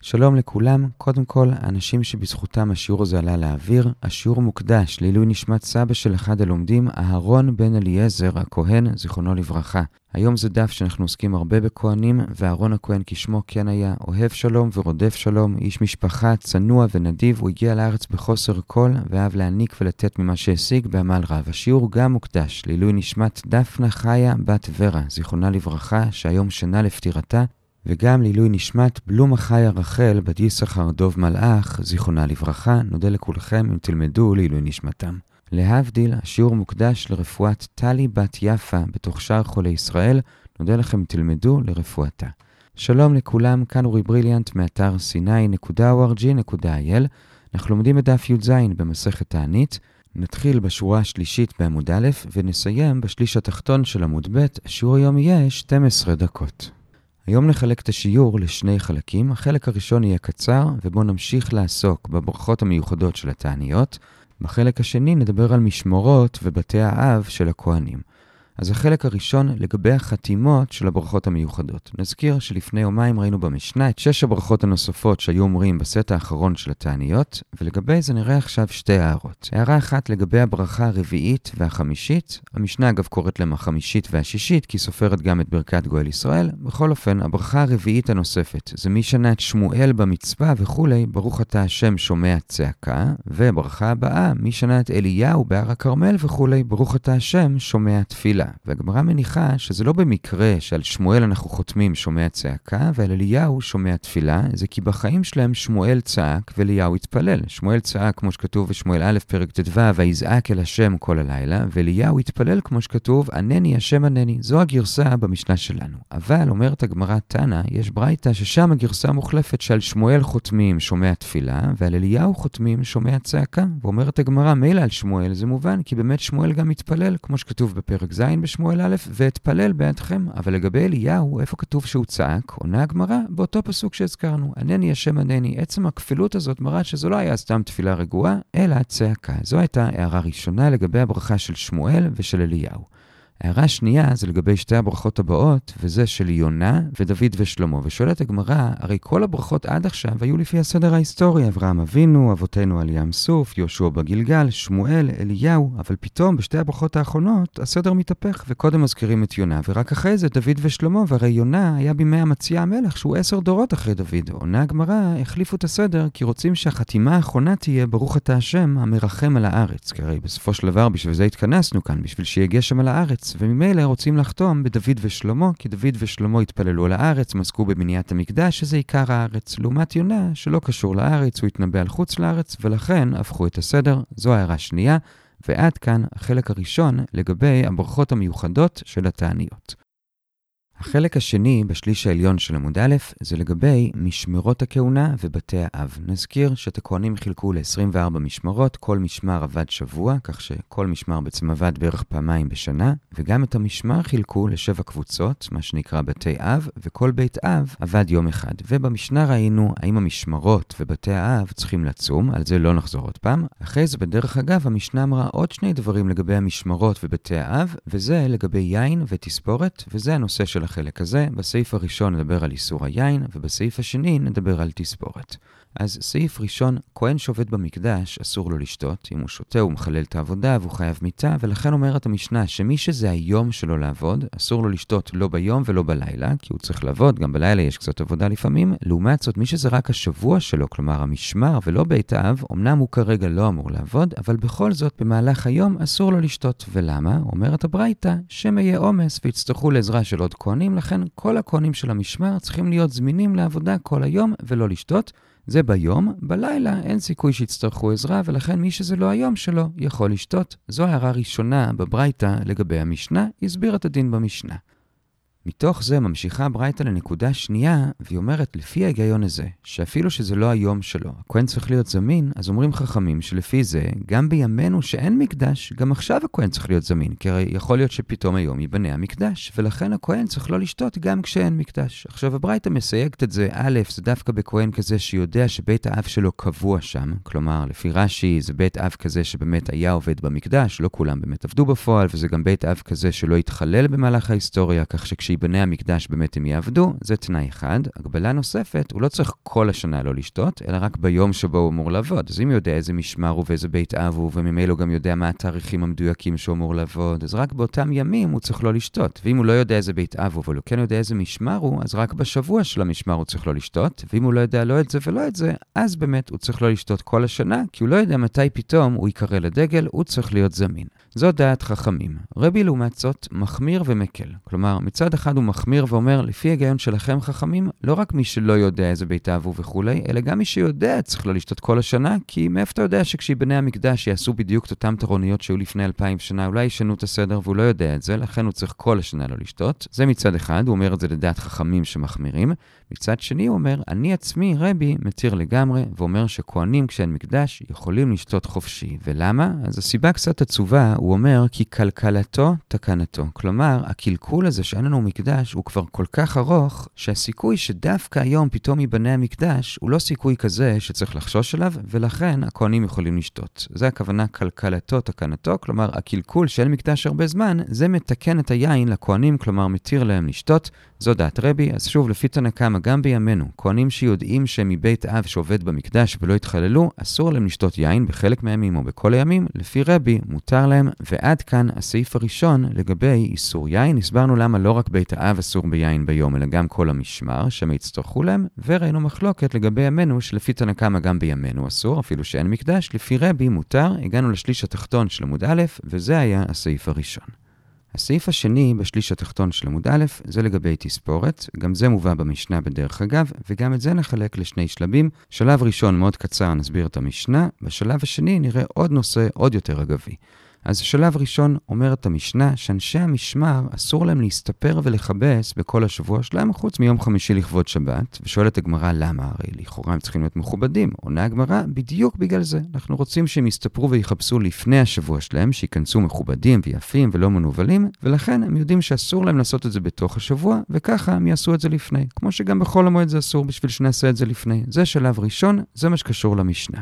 שלום לכולם, קודם כל, האנשים שבזכותם השיעור הזה עלה לאוויר, השיעור מוקדש לעילוי נשמת סבא של אחד הלומדים, אהרון בן אליעזר, הכהן, זיכרונו לברכה. היום זה דף שאנחנו עוסקים הרבה בכהנים, ואהרון הכהן כשמו כן היה, אוהב שלום ורודף שלום, איש משפחה, צנוע ונדיב, הוא הגיע לארץ בחוסר כל, ואהב להעניק ולתת ממה שהשיג בעמל רב. השיעור גם מוקדש לעילוי נשמת דפנה חיה בת ורה, זיכרונה לברכה, שהיום שנה לפטירתה, וגם לעילוי נשמת בלומה חיה רחל בת יששכר דוב מלאך, זיכרונה לברכה, נודה לכולכם אם תלמדו לעילוי נשמתם. להבדיל, השיעור מוקדש לרפואת טלי בת יפה בתוך שאר חולי ישראל, נודה לכם אם תלמדו לרפואתה. שלום לכולם, כאן אורי בריליאנט מאתר sny.org.il. אנחנו לומדים את דף י"ז במסכת תענית. נתחיל בשורה השלישית בעמוד א' ונסיים בשליש התחתון של עמוד ב', השיעור היום יהיה 12 דקות. היום נחלק את השיעור לשני חלקים. החלק הראשון יהיה קצר, ובו נמשיך לעסוק בברכות המיוחדות של התעניות. בחלק השני נדבר על משמורות ובתי האב של הכהנים. אז החלק הראשון לגבי החתימות של הברכות המיוחדות. נזכיר שלפני יומיים ראינו במשנה את שש הברכות הנוספות שהיו אומרים בסט האחרון של התעניות, ולגבי זה נראה עכשיו שתי הערות. הערה אחת לגבי הברכה הרביעית והחמישית, המשנה אגב קוראת להם החמישית והשישית, כי סופרת גם את ברכת גואל ישראל. בכל אופן, הברכה הרביעית הנוספת זה את שמואל במצווה וכולי, ברוך אתה השם שומע צעקה, וברכה הבאה, את אליהו בהר הכרמל וכולי, ברוך אתה השם שומע תפילה. והגמרא מניחה שזה לא במקרה שעל שמואל אנחנו חותמים שומע צעקה, ועל אליהו שומע תפילה, זה כי בחיים שלהם שמואל צעק ואליהו התפלל. שמואל צעק, כמו שכתוב בשמואל א', פרק ט"ו, ויזעק אל השם כל הלילה, ואליהו התפלל, כמו שכתוב, ענני השם ענני. זו הגרסה במשנה שלנו. אבל, אומרת הגמרא תנא, יש ברייתא ששם הגרסה מוחלפת שעל שמואל חותמים שומע תפילה, ועל אליהו חותמים שומע צעקה. ואומרת הגמרא, מילא על שמואל זה מובן, כי באמת שמואל גם התפלל, כמו שכתוב בפרק ז' בשמואל א', ואתפלל בעדכם. אבל לגבי אליהו, איפה כתוב שהוא צעק? עונה הגמרא באותו פסוק שהזכרנו, ענני השם ענני. עצם הכפילות הזאת מראה שזו לא היה סתם תפילה רגועה, אלא צעקה. זו הייתה הערה ראשונה לגבי הברכה של שמואל ושל אליהו. הערה שנייה זה לגבי שתי הברכות הבאות, וזה של יונה ודוד ושלמה. ושואלת הגמרא, הרי כל הברכות עד עכשיו היו לפי הסדר ההיסטורי, אברהם אבינו, אבותינו על ים סוף, יהושע בגלגל, שמואל, אליהו, אבל פתאום בשתי הברכות האחרונות הסדר מתהפך, וקודם מזכירים את יונה, ורק אחרי זה דוד ושלמה, והרי יונה היה בימי המציע המלך, שהוא עשר דורות אחרי דוד. עונה הגמרא, החליפו את הסדר, כי רוצים שהחתימה האחרונה תהיה ברוך אתה השם המרחם על הארץ. כי הרי בסופו של דבר בשביל זה התכנסנו כאן, בשביל שיהיה גשם על הארץ. וממילא רוצים לחתום בדוד ושלמה, כי דוד ושלמה התפללו על הארץ, הם עסקו בבניית המקדש, שזה עיקר הארץ. לעומת יונה, שלא קשור לארץ, הוא התנבא על חוץ לארץ, ולכן הפכו את הסדר. זו הערה שנייה, ועד כאן החלק הראשון לגבי הברכות המיוחדות של התעניות. החלק השני בשליש העליון של עמוד א' זה לגבי משמרות הכהונה ובתי האב. נזכיר שאת הכהנים חילקו ל-24 משמרות, כל משמר עבד שבוע, כך שכל משמר בעצם עבד בערך פעמיים בשנה, וגם את המשמר חילקו לשבע קבוצות, מה שנקרא בתי אב, וכל בית אב עבד יום אחד. ובמשנה ראינו האם המשמרות ובתי האב צריכים לצום, על זה לא נחזור עוד פעם. אחרי זה, בדרך אגב, המשנה אמרה עוד שני דברים לגבי המשמרות ובתי האב, וזה לגבי יין ותספורת, וזה הנושא של החלק הזה. בסעיף הראשון נדבר על איסור היין, ובסעיף השני נדבר על תספורת. אז סעיף ראשון, כהן שעובד במקדש, אסור לו לשתות. אם הוא שותה, הוא מחלל את העבודה והוא חייב מיתה, ולכן אומרת המשנה שמי שזה היום שלו לעבוד, אסור לו לשתות לא ביום ולא בלילה, כי הוא צריך לעבוד, גם בלילה יש קצת עבודה לפעמים. לעומת זאת, מי שזה רק השבוע שלו, כלומר המשמר ולא בית האב, אמנם הוא כרגע לא אמור לעבוד, אבל בכל זאת, במהלך היום אסור לו לשתות. ולמה? אומרת הברייתא, שמא יהיה עומס ויצטרכו לעזרה של עוד כהנים, לכן כל הכהנים של המשמר צריכים להיות זמינים לעבודה כל היום ולא לשתות. זה ביום, בלילה אין סיכוי שיצטרכו עזרה, ולכן מי שזה לא היום שלו יכול לשתות. זו הערה ראשונה בברייתא לגבי המשנה, הסביר את הדין במשנה. מתוך זה ממשיכה ברייתא לנקודה שנייה, והיא אומרת, לפי ההיגיון הזה, שאפילו שזה לא היום שלו, הכהן צריך להיות זמין, אז אומרים חכמים שלפי זה, גם בימינו שאין מקדש, גם עכשיו הכהן צריך להיות זמין, כי הרי יכול להיות שפתאום היום ייבנה המקדש, ולכן הכהן צריך לא לשתות גם כשאין מקדש. עכשיו, הברייתא מסייגת את זה, א', זה דווקא בכהן כזה שיודע שבית האב שלו קבוע שם, כלומר, לפי רש"י, זה בית אב כזה שבאמת היה עובד במקדש, לא כולם באמת עבדו בפועל, וזה גם בית אב כזה שלא התחלל במהלך ההיסטוריה, כך שכשהיא כשיבנה המקדש באמת הם יעבדו, זה תנאי אחד. הגבלה נוספת, הוא לא צריך כל השנה לא לשתות, אלא רק ביום שבו הוא אמור לעבוד. אז אם הוא יודע איזה משמר הוא ואיזה בית אב הוא, וממילא הוא גם יודע מה התאריכים המדויקים שהוא אמור לעבוד, אז רק באותם ימים הוא צריך לא לשתות. ואם הוא לא יודע איזה בית אב הוא, אבל הוא כן יודע איזה משמר הוא, אז רק בשבוע של המשמר הוא צריך לא לשתות. ואם הוא לא יודע לא את זה ולא את זה, אז באמת הוא צריך לא לשתות כל השנה, כי הוא לא יודע מתי פתאום הוא ייקרא לדגל, הוא צריך להיות זמין. זו דעת חכמים. רבי לעומת זאת מחמיר ומקל. כלומר, מצד אחד הוא מחמיר ואומר, לפי היגיון שלכם חכמים, לא רק מי שלא יודע איזה בית אב הוא וכולי, אלא גם מי שיודע צריך לא לשתות כל השנה, כי מאיפה אתה יודע שכשיבנה המקדש יעשו בדיוק את אותם תרוניות שהיו לפני אלפיים שנה, אולי ישנו את הסדר והוא לא יודע את זה, לכן הוא צריך כל השנה לא לשתות. זה מצד אחד, הוא אומר את זה לדעת חכמים שמחמירים. מצד שני הוא אומר, אני עצמי, רבי, מתיר לגמרי, ואומר שכהנים כשאין מקדש יכולים לשתות חופשי. ולמה? אז הסיבה קצת עצובה, הוא אומר כי כלכלתו תקנתו. כלומר, הקלקול הזה שאין לנו מקדש הוא כבר כל כך ארוך, שהסיכוי שדווקא היום פתאום ייבנה המקדש, הוא לא סיכוי כזה שצריך לחשוש עליו, ולכן הכהנים יכולים לשתות. זה הכוונה כלכלתו תקנתו, כלומר, הקלקול שאין מקדש הרבה זמן, זה מתקן את היין לכהנים, כלומר, מתיר להם לשתות. זו דעת רבי, אז שוב, לפי תנא גם בימינו, כהנים שיודעים שהם מבית אב שעובד במקדש ולא התחללו, אסור להם לשתות יין בחלק מהימים או בכל הימים, לפי רבי, מותר להם, ועד כאן הסעיף הראשון לגבי איסור יין. הסברנו למה לא רק בית האב אסור ביין ביום, אלא גם כל המשמר, שהם יצטרכו להם, וראינו מחלוקת לגבי ימינו, שלפי תנא קמא גם בימינו אסור, אפילו שאין מקדש, לפי רבי מותר, הגענו לשליש התחתון של עמוד א', וזה היה הסעיף הראשון. הסעיף השני בשליש התחתון של עמוד א', זה לגבי תספורת, גם זה מובא במשנה בדרך אגב, וגם את זה נחלק לשני שלבים. שלב ראשון מאוד קצר נסביר את המשנה, בשלב השני נראה עוד נושא עוד יותר אגבי. אז שלב ראשון אומרת המשנה שאנשי המשמר אסור להם להסתפר ולכבס בכל השבוע שלהם חוץ מיום חמישי לכבוד שבת, ושואלת הגמרא למה, הרי לכאורה הם צריכים להיות מכובדים. עונה הגמרא, בדיוק בגלל זה. אנחנו רוצים שהם יסתפרו ויכבסו לפני השבוע שלהם, שייכנסו מכובדים ויפים ולא מנוולים, ולכן הם יודעים שאסור להם לעשות את זה בתוך השבוע, וככה הם יעשו את זה לפני. כמו שגם בחול המועד זה אסור בשביל שנעשה את זה לפני. זה שלב ראשון, זה מה שקשור למשנה.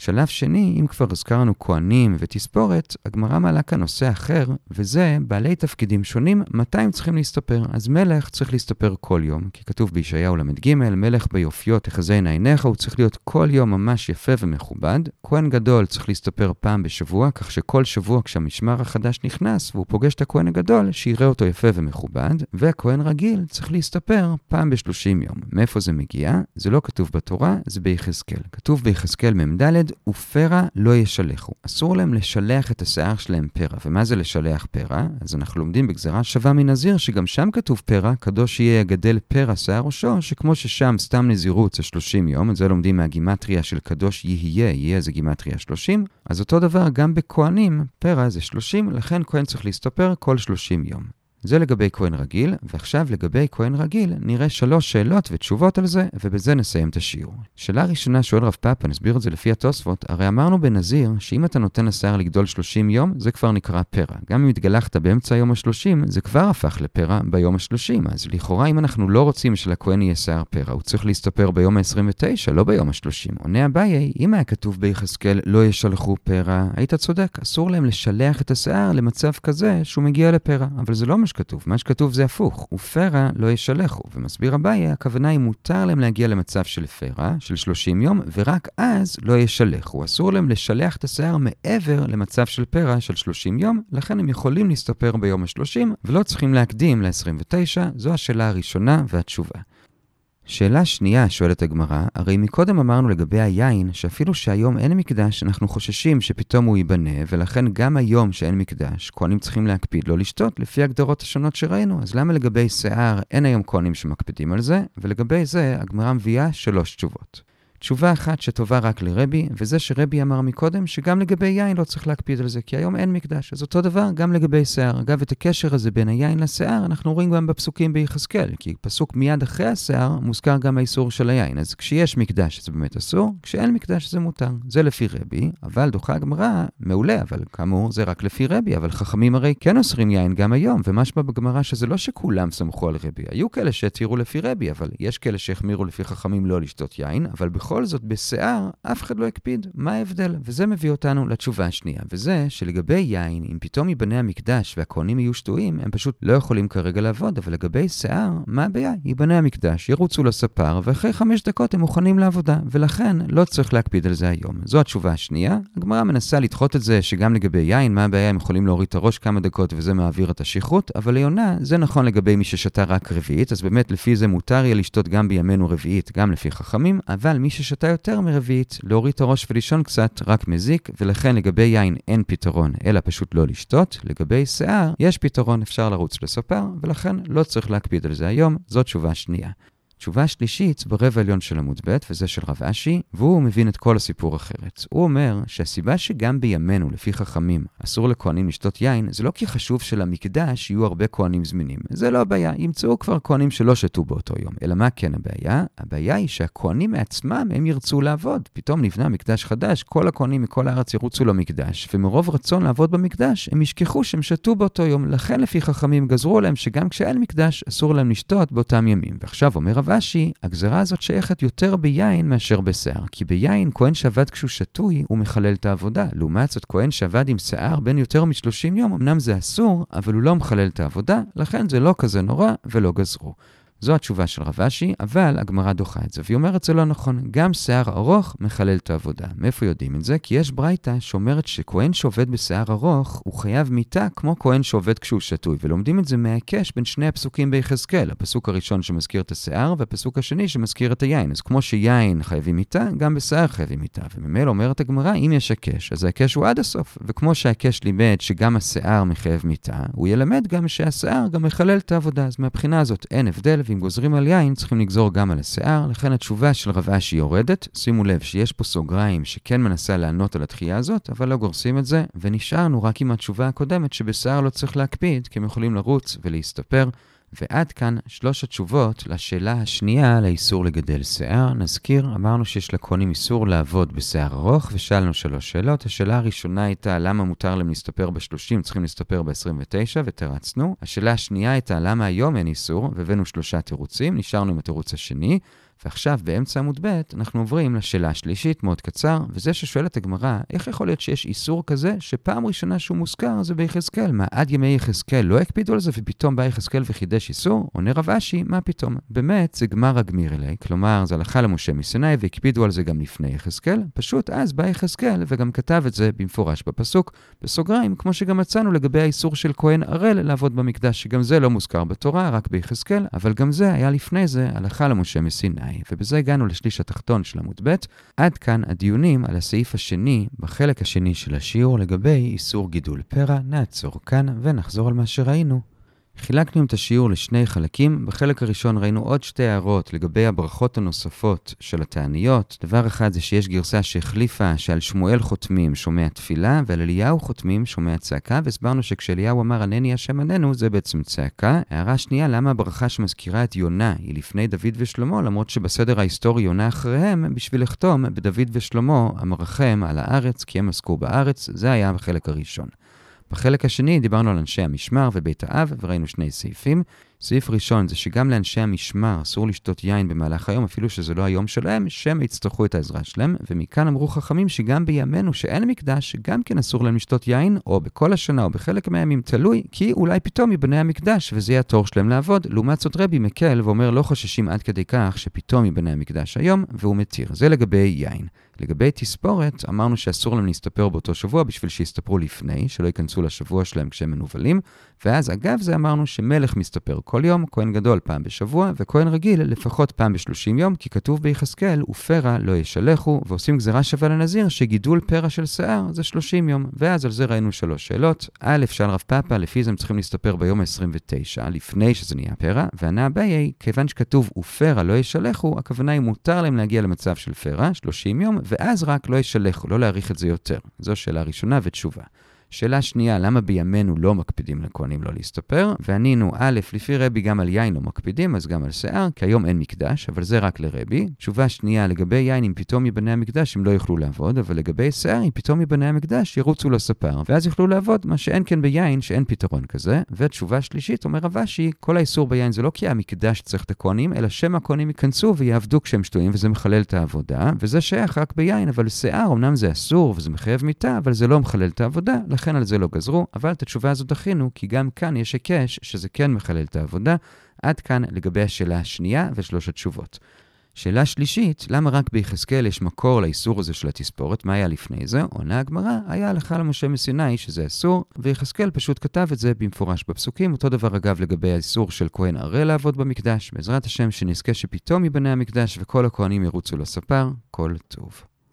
שלב שני, אם כבר הזכרנו כהנים ותספורת, הגמרא מעלה כאן נושא אחר, וזה בעלי תפקידים שונים, מתי הם צריכים להסתפר. אז מלך צריך להסתפר כל יום, כי כתוב בישעיהו ל"ג, מלך ביופיו תחזינה עיניך, הוא צריך להיות כל יום ממש יפה ומכובד. כהן גדול צריך להסתפר פעם בשבוע, כך שכל שבוע כשהמשמר החדש נכנס והוא פוגש את הכהן הגדול, שיראה אותו יפה ומכובד, וכהן רגיל צריך להסתפר פעם בשלושים יום. מאיפה זה מגיע? זה לא כתוב בתורה, זה ביחזקאל. כתוב ביחזקאל מ"ד, ופרע לא ישלחו. אסור להם לשלח את השיער שלהם פרע. ומה זה לשלח פרע? אז אנחנו לומדים בגזרה שווה מנזיר, שגם שם כתוב פרע, קדוש יהיה יגדל פרע שיער ראשו, שכמו ששם סתם נזירות זה 30 יום, את זה לומדים מהגימטריה של קדוש יהיה, יהיה זה גימטריה 30, אז אותו דבר גם בכהנים, פרע זה 30, לכן כהן צריך להסתפר כל 30 יום. זה לגבי כהן רגיל, ועכשיו לגבי כהן רגיל נראה שלוש שאלות ותשובות על זה, ובזה נסיים את השיעור. שאלה ראשונה שואל רב פאפה, נסביר את זה לפי התוספות, הרי אמרנו בנזיר שאם אתה נותן לשיער לגדול 30 יום, זה כבר נקרא פרע. גם אם התגלחת באמצע היום ה-30, זה כבר הפך לפרע ביום ה-30. אז לכאורה אם אנחנו לא רוצים שלכהן יהיה שיער פרע, הוא צריך להסתפר ביום ה-29, לא ביום ה-30. עונה אביי, אם היה כתוב ביחזקאל לא ישלחו פרע, היית צודק, אסור להם לשלח את השיער למצב כזה שהוא מגיע לפרע. אבל זה לא שכתוב. מה שכתוב זה הפוך, ופרע לא ישלחו. ומסביר אביי, הכוונה היא מותר להם להגיע למצב של פרע, של 30 יום, ורק אז לא ישלחו. אסור להם לשלח את השיער מעבר למצב של פרע של 30 יום, לכן הם יכולים להסתפר ביום ה-30, ולא צריכים להקדים ל-29, זו השאלה הראשונה והתשובה. שאלה שנייה, שואלת הגמרא, הרי מקודם אמרנו לגבי היין, שאפילו שהיום אין מקדש, אנחנו חוששים שפתאום הוא ייבנה, ולכן גם היום שאין מקדש, כהנים צריכים להקפיד לא לשתות, לפי הגדרות השונות שראינו. אז למה לגבי שיער אין היום כהנים שמקפידים על זה, ולגבי זה הגמרא מביאה שלוש תשובות. תשובה אחת שטובה רק לרבי, וזה שרבי אמר מקודם שגם לגבי יין לא צריך להקפיד על זה, כי היום אין מקדש. אז אותו דבר גם לגבי שיער. אגב, את הקשר הזה בין היין לשיער אנחנו רואים גם בפסוקים ביחזקאל, כי פסוק מיד אחרי השיער מוזכר גם האיסור של היין. אז כשיש מקדש זה באמת אסור, כשאין מקדש זה מותר. זה לפי רבי, אבל דוחה הגמרא, מעולה, אבל כאמור זה רק לפי רבי, אבל חכמים הרי כן אוסרים יין גם היום, ומשמע בגמרא שזה לא שכולם סמכו על רבי. היו כאלה שהתירו לפי רבי, אבל יש כאלה שהחמירו לפי חכמים לא לשתות יין, אבל בכל ובכל זאת בשיער אף אחד לא הקפיד. מה ההבדל? וזה מביא אותנו לתשובה השנייה, וזה שלגבי יין, אם פתאום ייבנה המקדש והכהנים יהיו שטויים, הם פשוט לא יכולים כרגע לעבוד, אבל לגבי שיער, מה הבעיה? ייבנה המקדש, ירוצו לספר, ואחרי חמש דקות הם מוכנים לעבודה, ולכן לא צריך להקפיד על זה היום. זו התשובה השנייה. הגמרא מנסה לדחות את זה שגם לגבי יין, מה הבעיה? הם יכולים להוריד את הראש כמה דקות וזה מעביר את השכרות, אבל ליונה, זה נכון לגבי מי ששתה רק רביעית, אז באמת לפי זה מותר יהיה לשתות גם בימינו רביעית, גם לפי חכמים, אבל מי ששתה יותר מרביעית, להוריד את הראש ולישון קצת, רק מזיק, ולכן לגבי יין אין פתרון, אלא פשוט לא לשתות. לגבי שיער, יש פתרון, אפשר לרוץ לספר, ולכן לא צריך להקפיד על זה היום, זו תשובה שנייה. תשובה שלישית ברבע עליון של עמוד ב', וזה של רב אשי, והוא מבין את כל הסיפור אחרת. הוא אומר שהסיבה שגם בימינו, לפי חכמים, אסור לכהנים לשתות יין, זה לא כי חשוב שלמקדש יהיו הרבה כהנים זמינים. זה לא הבעיה, ימצאו כבר כהנים שלא שתו באותו יום. אלא מה כן הבעיה? הבעיה היא שהכהנים מעצמם, הם ירצו לעבוד. פתאום נבנה מקדש חדש, כל הכהנים מכל הארץ ירוצו למקדש, ומרוב רצון לעבוד במקדש, הם ישכחו שהם שתו באותו יום. לכן לפי חכמים גזרו עליהם שגם כשאין מקדש, אסור להם לשתות באותם ימים. ועכשיו אומר אשי, הגזרה הזאת שייכת יותר ביין מאשר בשיער. כי ביין, כהן שעבד כשהוא שתוי, הוא מחלל את העבודה. לעומת זאת, כהן שעבד עם שיער בין יותר מ-30 יום, אמנם זה אסור, אבל הוא לא מחלל את העבודה, לכן זה לא כזה נורא ולא גזרו. זו התשובה של רב אשי, אבל הגמרא דוחה את זה, והיא אומרת זה לא נכון. גם שיער ארוך מחלל את העבודה. מאיפה יודעים את זה? כי יש ברייתא שאומרת שכהן שעובד בשיער ארוך, הוא חייב מיתה כמו כהן שעובד כשהוא שתוי, ולומדים את זה מההיקש בין שני הפסוקים ביחזקאל, הפסוק הראשון שמזכיר את השיער, והפסוק השני שמזכיר את היין. אז כמו שיין חייבים מיתה, גם בשיער חייבים מיתה. וממילא אומרת הגמרא, אם יש היקש, אז ההיקש הוא עד הסוף. וכמו שההיקש לימד שגם השיער מחייב מיתה, הוא ילמד גם שהשיער גם מחלל את העבודה. אז מהבחינה הזאת אין הבדל, ואם גוזרים על יין, צריכים לגזור גם על השיער, לכן התשובה של רב אשי יורדת. שימו לב שיש פה סוגריים שכן מנסה לענות על התחייה הזאת, אבל לא גורסים את זה, ונשארנו רק עם התשובה הקודמת שבשיער לא צריך להקפיד, כי הם יכולים לרוץ ולהסתפר. ועד כאן שלוש התשובות לשאלה השנייה על האיסור לגדל שיער. נזכיר, אמרנו שיש לכהנים איסור לעבוד בשיער ארוך, ושאלנו שלוש שאלות. השאלה הראשונה הייתה למה מותר להם להסתפר ב-30, צריכים להסתפר ב-29, ותרצנו. השאלה השנייה הייתה למה היום אין איסור, והבאנו שלושה תירוצים, נשארנו עם התירוץ השני. ועכשיו, באמצע עמוד ב', אנחנו עוברים לשאלה השלישית, מאוד קצר, וזה ששואלת הגמרא, איך יכול להיות שיש איסור כזה, שפעם ראשונה שהוא מוזכר זה ביחזקאל? מה, עד ימי יחזקאל לא הקפידו על זה, ופתאום בא יחזקאל וחידש איסור? עונה רב אשי, מה פתאום? באמת, זה גמר אלי, כלומר, זה הלכה למשה מסיני, והקפידו על זה גם לפני יחזקאל, פשוט אז בא יחזקאל, וגם כתב את זה במפורש בפסוק, בסוגריים, כמו שגם מצאנו לגבי האיסור של כהן ערל לעבוד במקדש, שגם זה לא מוזכר בתורה, רק ביחזקאל, אבל גם זה היה לפני זה הלכה למשה מסיני. ובזה הגענו לשליש התחתון של עמוד ב'. עד כאן הדיונים על הסעיף השני בחלק השני של השיעור לגבי איסור גידול פרע. נעצור כאן ונחזור על מה שראינו. חילקנו את השיעור לשני חלקים. בחלק הראשון ראינו עוד שתי הערות לגבי הברכות הנוספות של התעניות. דבר אחד זה שיש גרסה שהחליפה שעל שמואל חותמים שומע תפילה, ועל אליהו חותמים שומע צעקה, והסברנו שכשאליהו אמר ענני השם עננו זה בעצם צעקה. הערה שנייה, למה הברכה שמזכירה את יונה היא לפני דוד ושלמה, למרות שבסדר ההיסטורי יונה אחריהם, בשביל לחתום בדוד ושלמה המרחם על הארץ, כי הם עסקו בארץ, זה היה בחלק הראשון. בחלק השני דיברנו על אנשי המשמר ובית האב, וראינו שני סעיפים. סעיף ראשון זה שגם לאנשי המשמר אסור לשתות יין במהלך היום, אפילו שזה לא היום שלהם, שהם יצטרכו את העזרה שלהם. ומכאן אמרו חכמים שגם בימינו שאין מקדש, גם כן אסור להם לשתות יין, או בכל השנה או בחלק מהימים, תלוי, כי אולי פתאום ייבנה המקדש, וזה יהיה התור שלהם לעבוד. לעומת זאת רבי מקל ואומר לא חוששים עד כדי כך שפתאום ייבנה המקדש היום, והוא מתיר. זה לגבי יין. לגבי תספורת, אמרנו שאסור להם להסתפר באותו שבוע בשביל שיסתפרו לפני, שלא ייכנסו לשבוע שלהם כשהם מנוולים, ואז אגב זה אמרנו שמלך מסתפר כל יום, כהן גדול פעם בשבוע, וכהן רגיל לפחות פעם בשלושים יום, כי כתוב ביחזקאל, ופרע לא ישלחו, ועושים גזירה שווה לנזיר, שגידול פרע של שיער זה שלושים יום. ואז על זה ראינו שלוש שאלות. א', שאל רב פאפה, לפי זה הם צריכים להסתפר ביום ה-29, לפני שזה נהיה פרע, וענה אביי, כיוון שכתוב ופרע לא ישלחו, הכוונה היא מותר להם להגיע למצב של פרע, 30 יום, ואז רק לא ישלחו, לא להאריך את זה יותר. זו שאלה ראשונה ותשובה. שאלה שנייה, למה בימינו לא מקפידים לכהנים לא להסתפר? וענינו, א', לפי רבי גם על יין לא מקפידים, אז גם על שיער, כי היום אין מקדש, אבל זה רק לרבי. תשובה שנייה, לגבי יין, אם פתאום ייבנה המקדש, הם לא יוכלו לעבוד, אבל לגבי שיער, אם פתאום ייבנה המקדש, ירוצו לספר, ואז יוכלו לעבוד, מה שאין כן ביין, שאין פתרון כזה. ותשובה שלישית, אומר רבשי, כל האיסור ביין זה לא כי המקדש צריך את הכהנים, אלא שמא הכהנים ייכנסו ויעבדו כשהם שטויים, וזה מחלל את העבודה, וזה שייך רק ביין, אבל שיער, לכן על זה לא גזרו, אבל את התשובה הזאת דחינו, כי גם כאן יש היקש שזה כן מחלל את העבודה. עד כאן לגבי השאלה השנייה ושלוש התשובות. שאלה שלישית, למה רק ביחזקאל יש מקור לאיסור הזה של התספורת? מה היה לפני זה? עונה הגמרא, היה הלכה למשה מסיני שזה אסור, ויחזקאל פשוט כתב את זה במפורש בפסוקים. אותו דבר אגב לגבי האיסור של כהן ערל לעבוד במקדש. בעזרת השם שנזכה שפתאום ייבנה המקדש וכל הכהנים ירוצו לספר, כל טוב.